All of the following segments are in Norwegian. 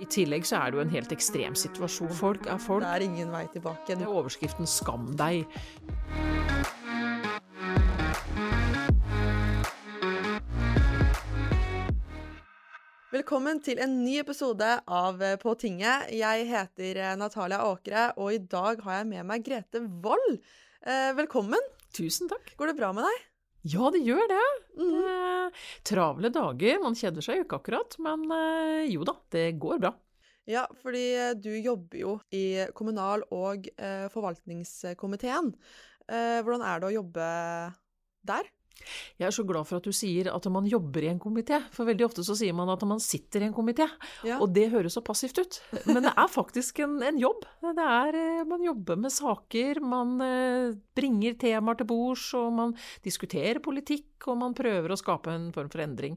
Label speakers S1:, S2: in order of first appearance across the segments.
S1: I tillegg så er det jo en helt ekstrem situasjon. Folk er folk.
S2: Det er ingen vei tilbake.
S1: Det er overskriften 'Skam deg'.
S2: Velkommen til en ny episode av eh, På tinget. Jeg heter eh, Natalia Åkre, og i dag har jeg med meg Grete Wold. Eh, velkommen.
S1: Tusen takk.
S2: Går det bra med deg?
S1: Ja, det gjør det. Mm. travle dager. Man kjeder seg jo ikke akkurat, men eh, jo da, det går bra.
S2: Ja, fordi eh, du jobber jo i kommunal- og eh, forvaltningskomiteen. Hvordan er det å jobbe der?
S1: Jeg er så glad for at du sier at man jobber i en komité, for veldig ofte så sier man at man sitter i en komité,
S2: Ja.
S1: og det høres så passivt ut. Men det er faktisk en, en jobb. Det er, eh, man jobber med saker, man eh, bringer temaer til bords, og man diskuterer politikk, og man prøver å skape en form for endring.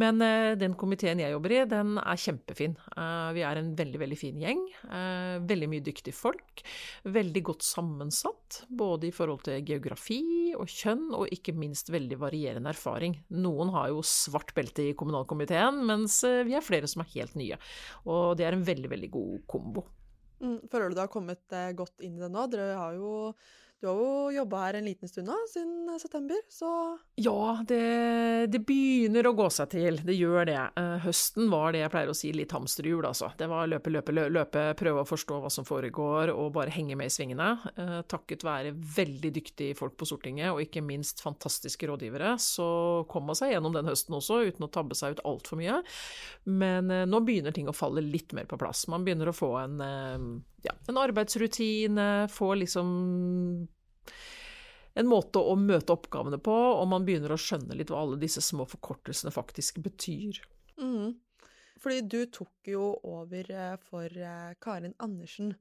S1: Men uh, den komiteen jeg jobber i, den er kjempefin. Uh, Vi er en veldig, veldig fin gjeng. Uh, Veldig mye dyktige folk. Veldig godt sammensatt, både i forhold til geografi og kjønn, og ikke minst veldig varierende erfaring. Noen har jo svart belte i kommunalkomiteen, mens vi er flere som er helt nye. Og det er en veldig, veldig god kombo.
S2: Mm, føler du du har kommet godt inn i det nå? Dere har jo, du har jo jobba her en liten stund nå, siden eh, september, så
S1: Ja, det, det begynner å gå seg til. Det gjør det. Eh, høsten var det jeg pleier å si litt hamsterhjul, altså. Det var løpe, løpe, løpe, prøve å forstå hva som foregår, og bare henge med i svingene. Eh, takket være veldig dyktige folk på Stortinget, og ikke minst fantastiske rådgivere, så kom man seg gjennom den høsten også, uten å tabbe seg ut altfor mye. Men nå begynner ting å falle litt mer på plass. Man begynner å få en, ja, en arbeidsrutine, få liksom en måte å møte oppgavene på, og man begynner å skjønne litt hva alle disse små forkortelsene faktisk betyr.
S2: Mm. Fordi du tok jo over eh, for eh, Karin Andersen.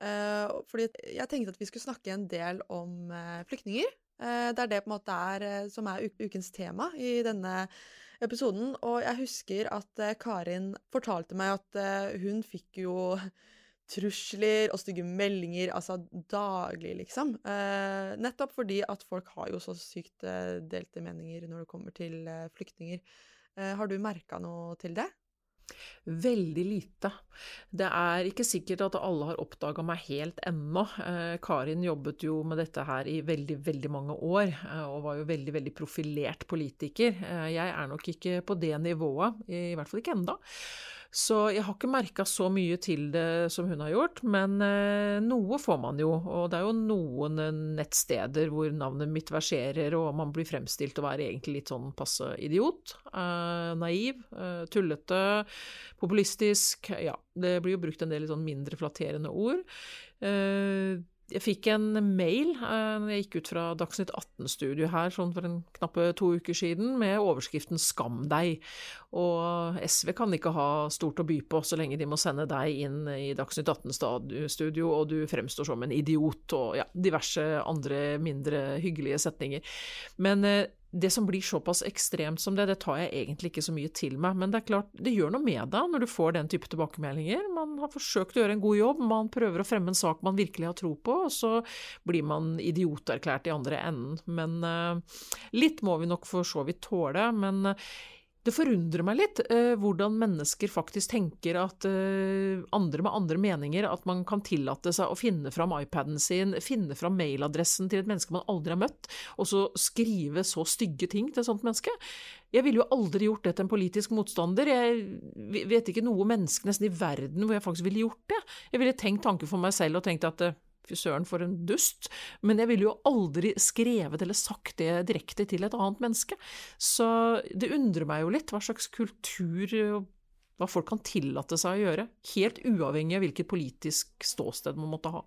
S2: Eh, fordi jeg tenkte at vi skulle snakke en del om flyktninger. Det er det på en måte er, som er ukens tema i denne episoden. Og jeg husker at Karin fortalte meg at hun fikk jo trusler og stygge meldinger, altså daglig, liksom. Eh, nettopp fordi at folk har jo så sykt eh, delte meninger når det kommer til eh. Eh, har du merka noe til det?
S1: Veldig lite. Det er ikke sikkert at alle har oppdaga meg helt ennå. Eh, Karin jobbet jo med dette her i veldig, veldig mange år, eh, og var jo veldig, veldig profilert politiker. Jeg er nok ikke på det nivået, i hvert fall ikke enda. Så jeg har ikke merka så mye til det som hun har gjort, men eh, noe får man jo. Og det er jo noen eh, nettsteder hvor navnet mitt verserer, og man blir fremstilt å være egentlig litt sånn passe idiot. eh, naiv, tullete, populistisk. Ja, det blir jo brukt en del litt sånn mindre flatterende ord. Jeg fikk en mail eh, når jeg gikk ut fra Dagsnytt 18-studio her sånn for en knappe to uker siden, med overskriften 'Skam deg'. Og SV kan ikke ha stort å by på så lenge de må sende deg inn i Dagsnytt 18-studio, og du fremstår som en idiot, og ja, diverse andre mindre hyggelige setninger. Men eh, det som blir såpass ekstremt som det, det tar jeg egentlig ikke så mye til meg. Men det er klart, det gjør noe med deg når du får den type tilbakemeldinger. Man har forsøkt å gjøre en god jobb, man prøver å fremme en sak man virkelig har tro på, og så blir man idioterklært i andre enden. Men eh, litt må vi nok for så vidt tåle. Men eh, det forundrer meg litt eh, hvordan mennesker faktisk tenker at eh, andre med andre meninger, at man kan tillate seg å finne fram iPaden sin, finne fram mailadressen til et menneske man aldri har møtt, og så skrive så stygge ting til et sånt menneske. Jeg ville jo aldri gjort det til en politisk motstander. Jeg vet ikke noe menneske nesten i verden hvor jeg faktisk ville gjort det. Jeg ville tenkt tanken for meg selv og tenkt at eh, fy søren for en dust, men jeg ville jo aldri skrevet eller sagt det direkte til et annet menneske. Så det undrer meg jo litt hva slags kultur og hva folk kan tillate seg å gjøre, helt uavhengig av hvilket politisk ståsted man måtte ha.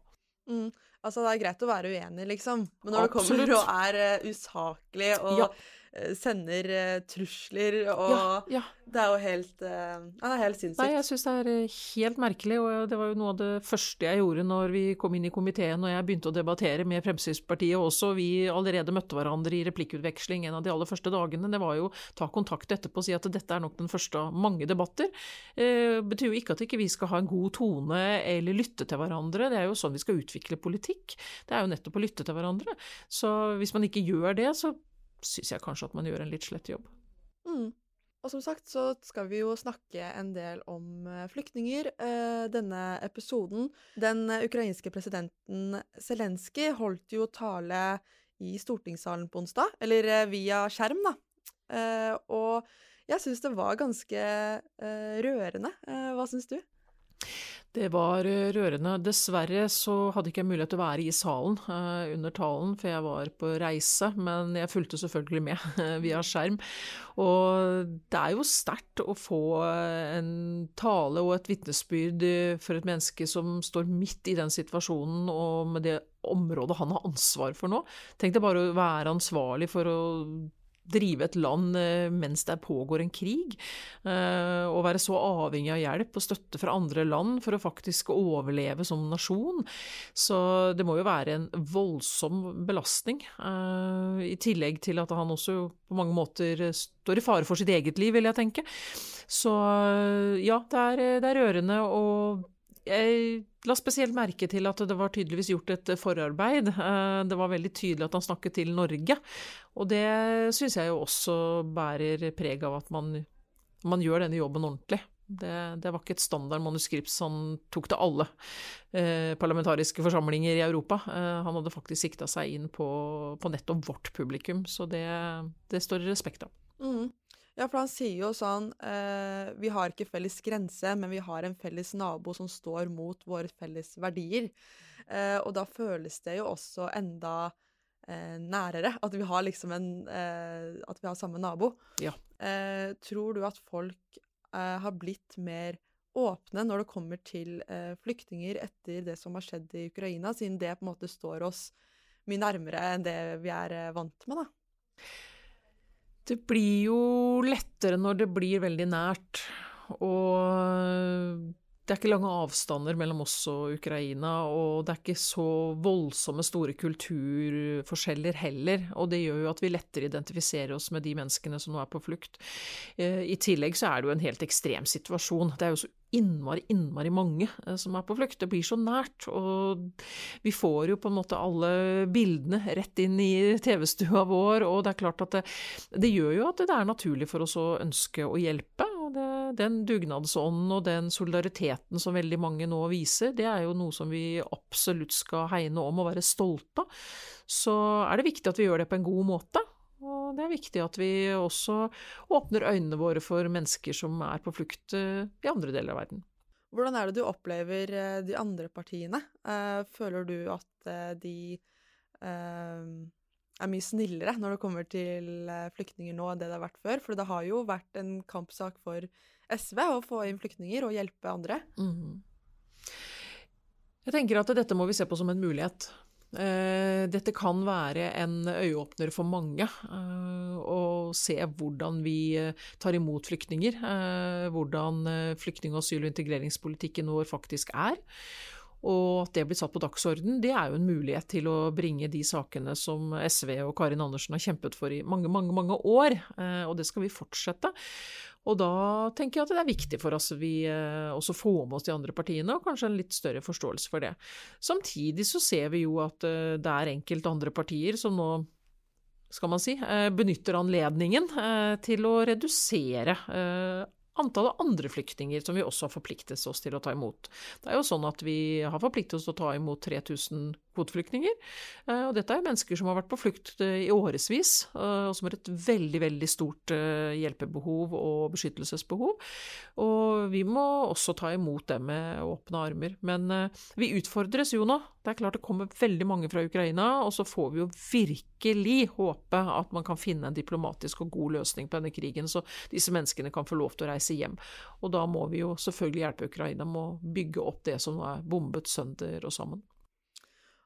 S2: Mm. Altså, det er greit å være uenig, liksom, men når
S1: Absolutt.
S2: det kommer og er eh, usaklig og
S1: Ja.
S2: Eh, sender eh, trusler og
S1: Ja, ja.
S2: Det er jo helt uh, ja, det er helt sinnssykt.
S1: Nei, jeg syns det er eh, helt merkelig, og det var jo noe av det første jeg gjorde når vi kom inn i komiteen og jeg begynte å debattere med Fremskrittspartiet også. Vi allerede møtte hverandre i replikkutveksling en av de aller første dagene. Det var jo ta kontakt etterpå og si at dette er nok den første av mange debatter. Eh, betyr jo ikke at ikke vi skal ha en god tone eller lytte til hverandre. Det er jo sånn vi skal utvikle politikk. Det er jo nettopp å lytte til hverandre. Så hvis man ikke gjør det, så syns jeg kanskje at man gjør en litt slett jobb.
S2: Mm. Og som sagt så skal vi jo snakke en del om eh, flyktninger. Eh, denne episoden Den ukrainske presidenten Zelenskyj holdt jo tale i stortingssalen på onsdag, eller eh, via skjerm, da. Og jeg syns det var ganske rørende. Hva syns du?
S1: Det var eh, rørende. Dessverre så hadde ikke jeg mulighet til å være i salen uh, under talen, for jeg var på reise, men jeg fulgte selvfølgelig med via skjerm. Og det er jo sterkt å få eh, en tale og et vitnesbyrd for et menneske som står midt i den situasjonen og med det området han har ansvar for nå. Tenk deg bare å være ansvarlig for å drive et land eh, mens det pågår en krig, Å og være så avhengig av hjelp og støtte fra andre land for å faktisk overleve som nasjon. Så det må jo være en voldsom belastning, eh, i tillegg til at han også på mange måter står i fare for sitt eget liv, vil jeg tenke. Så ja, det er, det er rørende. og jeg la spesielt merke til at det var tydeligvis gjort et forarbeid. Eh, det var veldig tydelig at han snakket til Norge. Og det syns jeg jo også bærer preg av at man, man gjør denne jobben ordentlig. Det, det, var ikke et standard manuskript som tok til alle eh, parlamentariske forsamlinger i Europa. Eh, han hadde faktisk sikta seg inn på, på, nettopp vårt publikum, så det, det står i respekt av.
S2: Mm. Ja, for han sier jo sånn eh, Vi har ikke felles grense, men vi har en felles nabo som står mot våre felles verdier. Eh, og da føles det jo også enda eh, nærere at vi har liksom en eh, At vi har samme nabo.
S1: Ja.
S2: Eh, tror du at folk eh, har blitt mer åpne når det kommer til flyktninger etter det som har skjedd i Ukraina, siden det på en måte står oss mye nærmere enn det vi er vant med, da?
S1: Det blir jo lettere når det blir veldig nært. Og det er ikke lange avstander mellom oss og Ukraina, og det er ikke så voldsomme store kulturforskjeller heller. Og det gjør jo at vi lettere identifiserer oss med de menneskene som nå er på flukt. Eh, I tillegg så er det jo en helt ekstrem situasjon. Det er jo så innmari, innmari mange eh, som er på flukt. Det blir så nært. Og vi får jo på en måte alle bildene rett inn i TV-stua vår, og det er klart at det, det, gjør jo at det er naturlig for oss å ønske å hjelpe. Og det, den dugnadsånden og den solidariteten som veldig mange nå viser, det er jo noe som vi absolutt skal hegne om og være stolte av. Så er det viktig at vi gjør det på en god måte. Og det er viktig at vi også åpner øynene våre for mennesker som er på flukt eh, i andre deler av verden.
S2: Hvordan er det du opplever eh, de andre partiene? Eh, føler du at de er mye snillere når det kommer til flyktninger nå enn det det har vært før? For det har jo vært en kampsak for SV å få inn flyktninger og hjelpe andre. Mm.
S1: Jeg tenker at dette må vi se på som en mulighet. Eh, dette kan være en øyeåpner for mange, eh, å se hvordan vi eh, tar imot flyktninger. Hvordan flyktning-, asyl- og integreringspolitikken vår faktisk er. Og at det blir satt på dagsorden, det er jo en mulighet til å bringe de sakene som SV og Karin Andersen har kjempet for i mange, mange, mange år. Og det skal vi fortsette. Og da tenker jeg at det er viktig for oss vi eh, også får med oss de andre partiene, og kanskje en litt større forståelse for det. Samtidig så ser vi jo at eh, det er enkelte andre partier som nå skal man si, eh, benytter anledningen til å redusere antallet andre flyktninger som vi også har forpliktet oss til å ta imot. Det er jo sånn at vi har forpliktet oss til å ta imot 3000 kvoteflyktninger. Eh, og dette er mennesker som har vært på flukt eh, i årevis, eh, og som har et veldig, veldig stort hjelpebehov og beskyttelsesbehov. Og vi må også ta imot dem med åpne armer. Men vi utfordres jo nå. Det er klart det kommer veldig mange fra Ukraina, og så får vi jo virkelig håpe at man kan finne en diplomatisk og god løsning på denne krigen, så disse menneskene kan få lov til å reise hjem. Og da må vi jo selvfølgelig hjelpe Ukraina med å bygge opp det som er bombet sønder og sammen.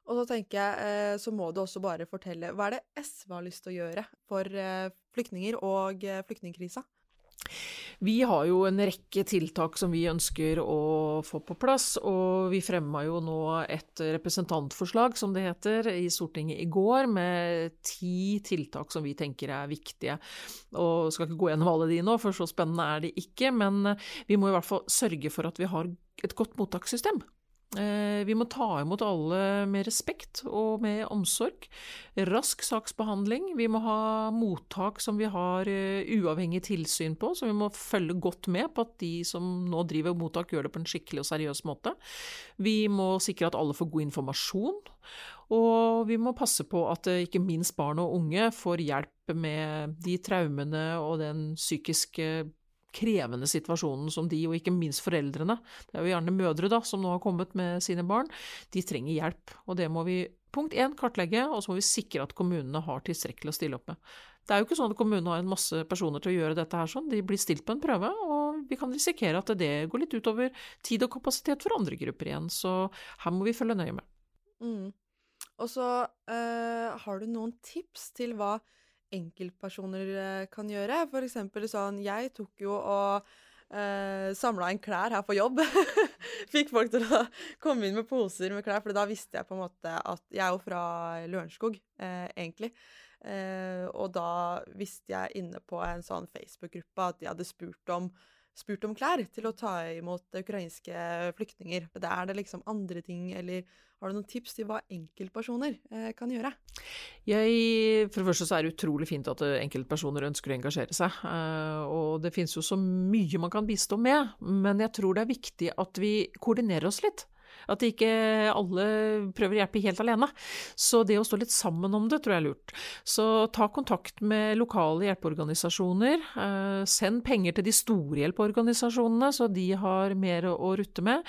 S2: Og så tenker jeg, eh, så må du også bare fortelle, hva er det SV har lyst til å gjøre for eh, flyktninger og eh, flyktningkrisa?
S1: Vi har jo en rekke tiltak som vi ønsker å få på plass, og vi fremma jo nå et representantforslag, som det heter, i Stortinget i går, med ti tiltak som vi tenker er viktige. Og skal ikke gå gjennom alle de nå, for så spennende er de ikke, men vi må i hvert fall sørge for at vi har et godt mottakssystem. Eh, vi må ta imot alle med respekt og med omsorg. Rask saksbehandling. Vi må ha mottak som vi har eh, uavhengig tilsyn på, så vi må følge godt med på at de som nå driver mottak, gjør det på en skikkelig og seriøs måte. Vi må sikre at alle får god informasjon. Og vi må passe på at eh, ikke minst barn og unge får hjelp med de traumene og den psykiske krevende situasjonen som de, og ikke minst foreldrene, det er jo gjerne mødre da, som nå har kommet med sine barn, de trenger hjelp. Og det må vi punkt én kartlegge, og så må vi sikre at kommunene har tilstrekkelig å stille opp med. Det er jo ikke sånn at kommunene har en masse personer til å gjøre dette her sånn, de blir stilt på en prøve, og vi kan risikere at det går litt utover tid og kapasitet for andre grupper igjen, så her må vi følge nøye med.
S2: Mm. Og så øh, har du noen tips til hva enkeltpersoner eh, kan gjøre. For eksempel sånn Jeg tok jo og eh, samla inn klær her på jobb. Fikk folk til å komme inn med poser med klær, for da visste jeg på en måte at Jeg er jo fra Lørenskog, eh, egentlig. Eh, og da visste jeg inne på en sånn Facebook-gruppe at de hadde spurt om spurt om klær til å ta imot ukrainske flyktninger. Er det liksom andre ting, eller har du noen tips til hva enkeltpersoner eh, kan gjøre?
S1: Jeg, for det første så er det utrolig fint at enkeltpersoner ønsker å engasjere seg. Eh, og det finnes jo så mye man kan bistå med, men jeg tror det er viktig at vi koordinerer oss litt. At ikke alle prøver å hjelpe helt alene. Så det å stå litt sammen om det, tror jeg er lurt. Så ta kontakt med lokale hjelpeorganisasjoner. Eh, send penger til de store hjelpeorganisasjonene, så de har mer å rutte med.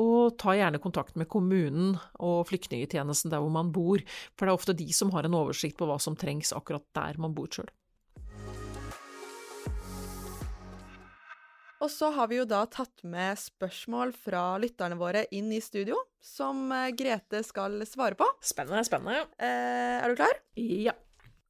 S1: Og ta gjerne kontakt med kommunen og flyktningtjenesten der hvor man bor, for det er ofte de som har en oversikt på hva som trengs akkurat der man bor sjøl.
S2: Og så har vi jo da tatt med spørsmål fra lytterne våre inn i studio, som eh, Grete skal svare på.
S1: Spennende, spennende.
S2: Eh, er du klar?
S1: Ja.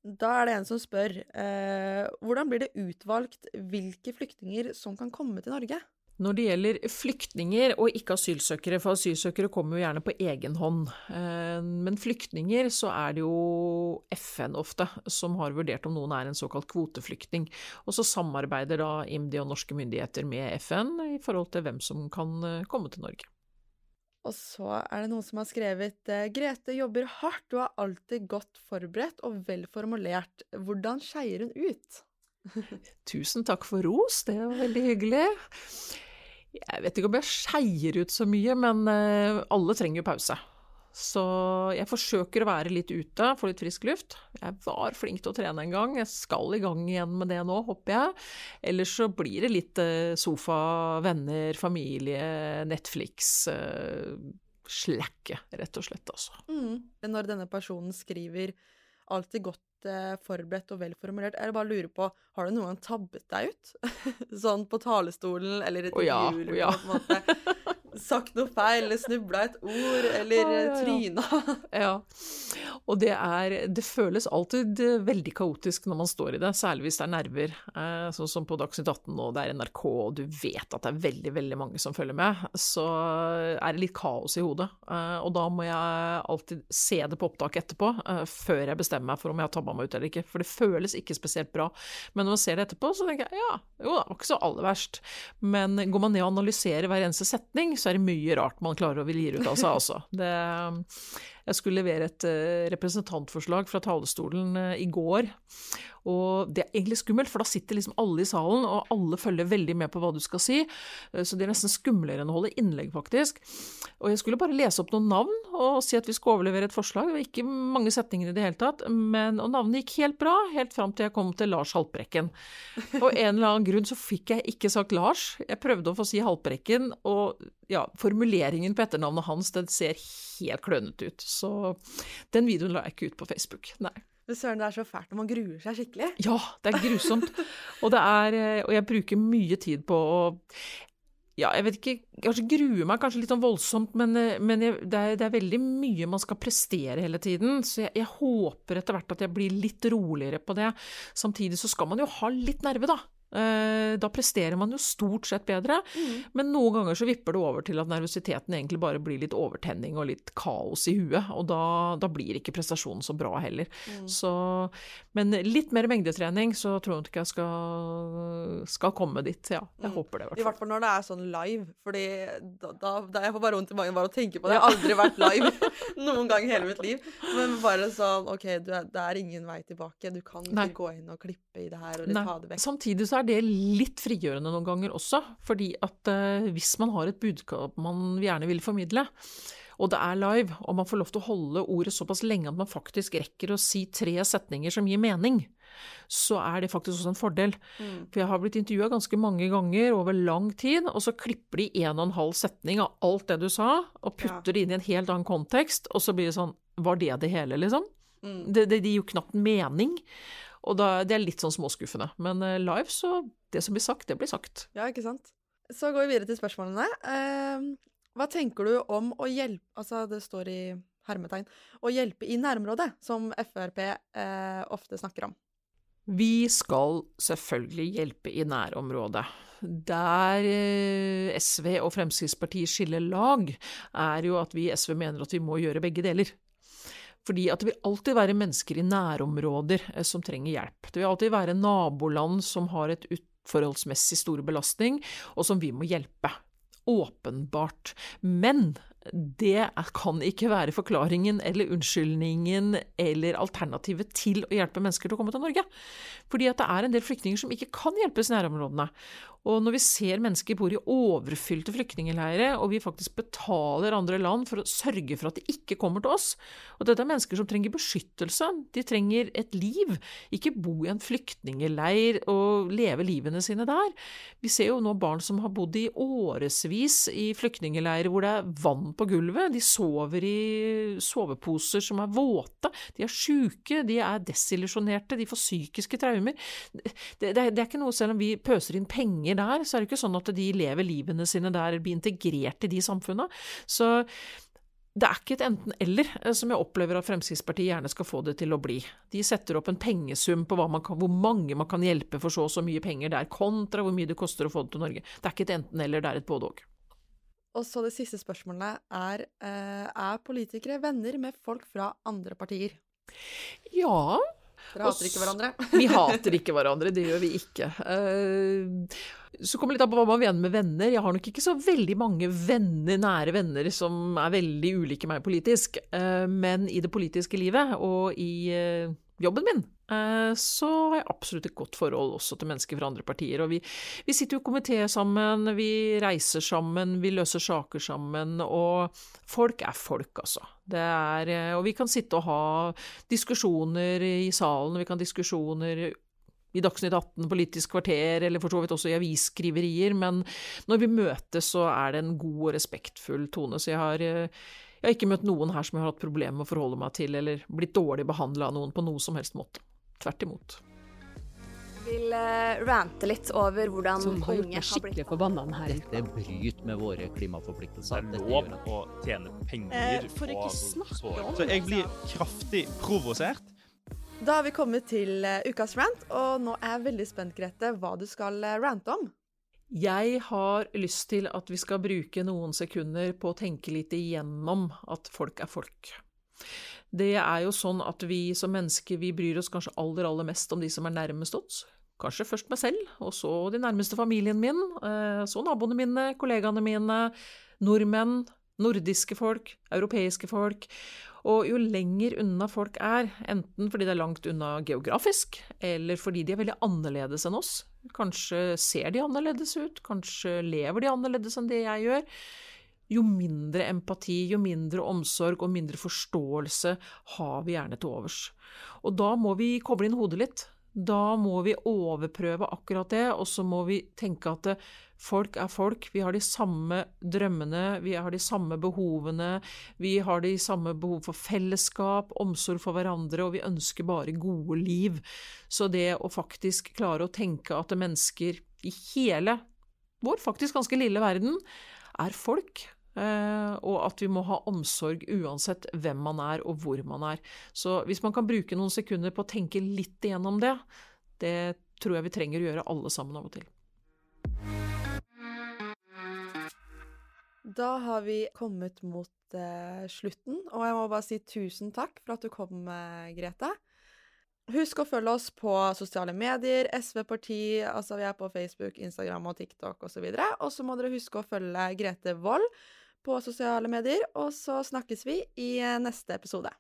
S2: Da er det en som spør eh, hvordan blir det utvalgt hvilke flyktninger som kan komme til Norge?
S1: Når det gjelder flyktninger og ikke asylsøkere, for asylsøkere kommer jo gjerne på egen hånd, eh, men flyktninger så er det jo FN ofte som har vurdert om noen er en såkalt kvoteflyktning. Og så samarbeider da IMDi og norske myndigheter med FN i forhold til hvem som kan eh, komme til Norge.
S2: Og så er det noen som har skrevet eh, Grete jobber hardt og er alltid godt forberedt og vel formulert. Hvordan skeier hun ut?
S1: Tusen takk for ros, det var veldig hyggelig. Jeg vet ikke om jeg skeier ut så mye, men eh, alle trenger jo pause. Så jeg forsøker å være litt ute, få litt frisk luft. Jeg var flink til å trene en gang, jeg skal i gang igjen med det nå, håper jeg. Ellers så blir det litt eh, sofa, venner, familie, Netflix, uh, slakke, rett og slett, altså.
S2: Mm. Når denne personen skriver 'alltid godt forberedt og velformulert. Jeg bare lurer på, har du noen gang tabbet deg ut? sånn på talerstolen eller et intervju? Oh ja, oh ja sagt noe feil, eller snubla et ord, eller ah, ja, tryna.
S1: ja. Og det er Det føles alltid eh, veldig kaotisk når man står i det, særlig hvis det er nerver. Eh, sånn som på Dagsnytt 18 nå, det er NRK, og du vet at det er veldig, veldig mange som følger med. Så er det litt kaos i hodet. Eh, og da må jeg alltid se det på opptak etterpå, før jeg bestemmer meg for om jeg har tabba meg ut eller ikke. For det føles ikke spesielt bra. Men når man ser det etterpå, så tenker jeg ja, jo, det var ikke så aller verst. Men går man ned og analyserer hver eneste setning, så er det mye rart man klarer å lire ut av seg, også. Det, jeg skulle levere et eh, representantforslag fra talerstolen eh, i går. Og det er egentlig skummelt, for da sitter liksom alle i salen, og alle følger veldig med på hva du skal si. Eh, så det er nesten skumlere enn å holde innlegg, faktisk. Og jeg skulle bare lese opp noen navn og si at vi skulle overlevere et forslag. Det var ikke mange setninger i det hele tatt, men, og navnet gikk helt bra, helt fram til jeg kom til Lars Haltbrekken. Og en eller annen grunn så fikk jeg ikke sagt Lars. Jeg prøvde å få si Haltbrekken, og ja, formuleringen på etternavnet hans, den ser helt klønete ut. Så den videoen la jeg ikke ut på Facebook, nei.
S2: Søren, det er så fælt når man gruer seg skikkelig.
S1: Ja, det er grusomt. og, det er, eh, og jeg bruker mye tid på å ja, jeg vet ikke, kanskje gruer meg kanskje litt sånn voldsomt, men, eh, men jeg, det, er, det, er, veldig mye man skal prestere hele tiden. Så jeg, jeg, håper etter hvert at jeg blir litt roligere på det. Samtidig så skal man jo ha litt nerve, da. Eh, da presterer man jo stort sett bedre,
S2: Mm.
S1: men noen ganger så vipper det over til at nervøsiteten egentlig bare blir litt overtenning og litt kaos i huet, og da, da blir ikke prestasjonen så bra heller.
S2: Mm.
S1: Så, men litt mer mengdetrening, så tror jeg ikke jeg skal, skal komme dit. Ja, jeg
S2: Mm.
S1: håper det, i
S2: I
S1: hvert fall.
S2: hvert fall når det er sånn live, fordi da, da, da jeg får bare vondt i magen bare å tenke på det. Jeg har aldri vært live noen gang i hele mitt liv. Men bare sånn OK, du er, det er ingen vei tilbake. Du kan ikke
S1: Nei.
S2: gå inn og klippe i det her og ta det vekk.
S1: Samtidig så er det litt frigjørende noen ganger også, fordi at eh, hvis man har et budskap man gjerne vil formidle, og det er live, og man får lov til å holde ordet såpass lenge at man faktisk rekker å si tre setninger som gir mening, så er det faktisk også en fordel.
S2: Mm.
S1: For jeg har blitt intervjua ganske mange ganger over lang tid, og så klipper de en og en halv setning av alt det du sa, og putter det inn i en helt annen kontekst, og så blir det sånn Var det det hele, liksom?
S2: Mm.
S1: Det, det, det gir jo knapt mening. Og da, det er litt sånn småskuffende. Men eh, live, så Det som blir sagt, det blir sagt.
S2: Ja, ikke sant? Så går vi videre til spørsmålene. Uh, hva tenker du om å hjelpe Altså, det står i hermetegn å hjelpe i nærområdet, som Frp uh, ofte snakker om.
S1: Vi skal selvfølgelig hjelpe i nærområdet. Der eh, SV og Fremskrittspartiet skiller lag, er jo at vi i SV mener at vi må gjøre begge deler. Fordi at det vil alltid være mennesker i nærområder eh, som trenger hjelp. Det vil alltid være naboland som har et uforholdsmessig stor belastning, og som vi må hjelpe. Åpenbart. Men det kan ikke være forklaringen eller unnskyldningen eller alternativet til å hjelpe mennesker til å komme til Norge. Fordi at det er en del flyktninger som ikke kan hjelpes i nærområdene. Og når vi ser mennesker bor i overfylte flyktningleirer, og vi faktisk betaler andre land for å sørge for at de ikke kommer til oss Og dette er mennesker som trenger beskyttelse, de trenger et liv, ikke bo i en flyktningleir og leve livene sine der. Vi ser jo nå barn som har bodd i årevis i flyktningleirer hvor det er vann på gulvet, de sover i soveposer som er våte, de er sjuke, de er desillusjonerte, de får psykiske traumer. Det, det, det er ikke noe, selv om vi pøser inn penger der, så er det ikke sånn at de lever livene sine der, blir integrert i de samfunna. Så det er ikke et enten-eller, eh, som jeg opplever at Fremskrittspartiet gjerne skal få det til å bli. De setter opp en pengesum på kan, hvor mange man kan hjelpe for så og så mye penger det er, kontra hvor mye det koster å få det til Norge. Det er ikke et enten-eller, det er et både-og.
S2: Og så det siste spørsmålet er eh, Er politikere venner med folk fra andre partier?
S1: Ja,
S2: Dere hater ikke hverandre?
S1: Vi hater ikke hverandre, det gjør vi ikke. Eh, Så kommer det litt an på hva man mener med venner. Jeg har nok ikke så veldig mange venner, nære venner som er veldig ulike meg politisk. Eh, Men i det politiske livet og i eh, jobben min, så har jeg absolutt et godt forhold også til mennesker fra andre partier. Og vi, vi sitter jo i komité sammen, vi reiser sammen, vi løser saker sammen. Og folk er folk, altså. Er, eh, og vi kan sitte og ha diskusjoner i salen, vi kan ha diskusjoner i Dagsnytt 18, Politisk kvarter, eller for så vidt også i avisskriverier, men når vi møtes, så er det en god og respektfull tone. Så jeg har, eh, jeg har ikke møtt noen her som jeg har hatt problemer med å forholde meg til, eller blitt dårlig behandla av noen på noe som helst måte. Tvert imot.
S3: vil eh, rante litt over hvordan
S4: Som har gjort meg skikkelig forbanna her.
S5: Dette bryter med våre klimaforpliktelser.
S6: Det er lov å tjene penger
S4: Eh, for ikke snakke
S6: om
S4: om
S6: Så jeg blir kraftig provosert.
S2: Da har vi kommet til eh, ukas rant, og nå er jeg veldig spent, Grete, hva du skal eh, rante om.
S1: Jeg har lyst til at vi skal bruke noen sekunder på å tenke litt igjennom at folk er folk. Det er jo sånn at vi som mennesker vi bryr oss kanskje aller, aller mest om de som er nærmest oss. Kanskje først meg selv, og så de nærmeste familien min, eh, så naboene mine, kollegaene mine, nordmenn, nordiske folk, europeiske folk. Og jo lenger unna folk er, enten fordi det er langt unna geografisk, eller fordi de er veldig annerledes enn oss, kanskje ser de annerledes ut, kanskje lever de annerledes enn det jeg gjør, jo mindre empati, jo mindre omsorg og mindre forståelse har vi gjerne til overs. Og da må vi koble inn hodet litt. Da må vi overprøve akkurat det, og så må vi tenke at folk er folk. Vi har de samme drømmene, vi har de samme behovene, vi har de samme behov for fellesskap, omsorg for hverandre, og vi ønsker bare gode liv. Så det å faktisk klare å tenke at mennesker i hele vår faktisk ganske lille verden er folk, eh, og at vi må ha omsorg uansett hvem man er og hvor man er. Så hvis man kan bruke noen sekunder på å tenke litt igjennom det, det tror jeg vi trenger å gjøre alle sammen av og til.
S2: Da har vi kommet mot eh, slutten, og jeg må bare si tusen takk for at du kom, eh, Grete. Husk å følge oss på sosiale medier, SV Parti, altså vi er på Facebook, Instagram og TikTok osv. Og så må dere huske å følge Grete Wold på sosiale medier, og så snakkes vi i eh, neste episode.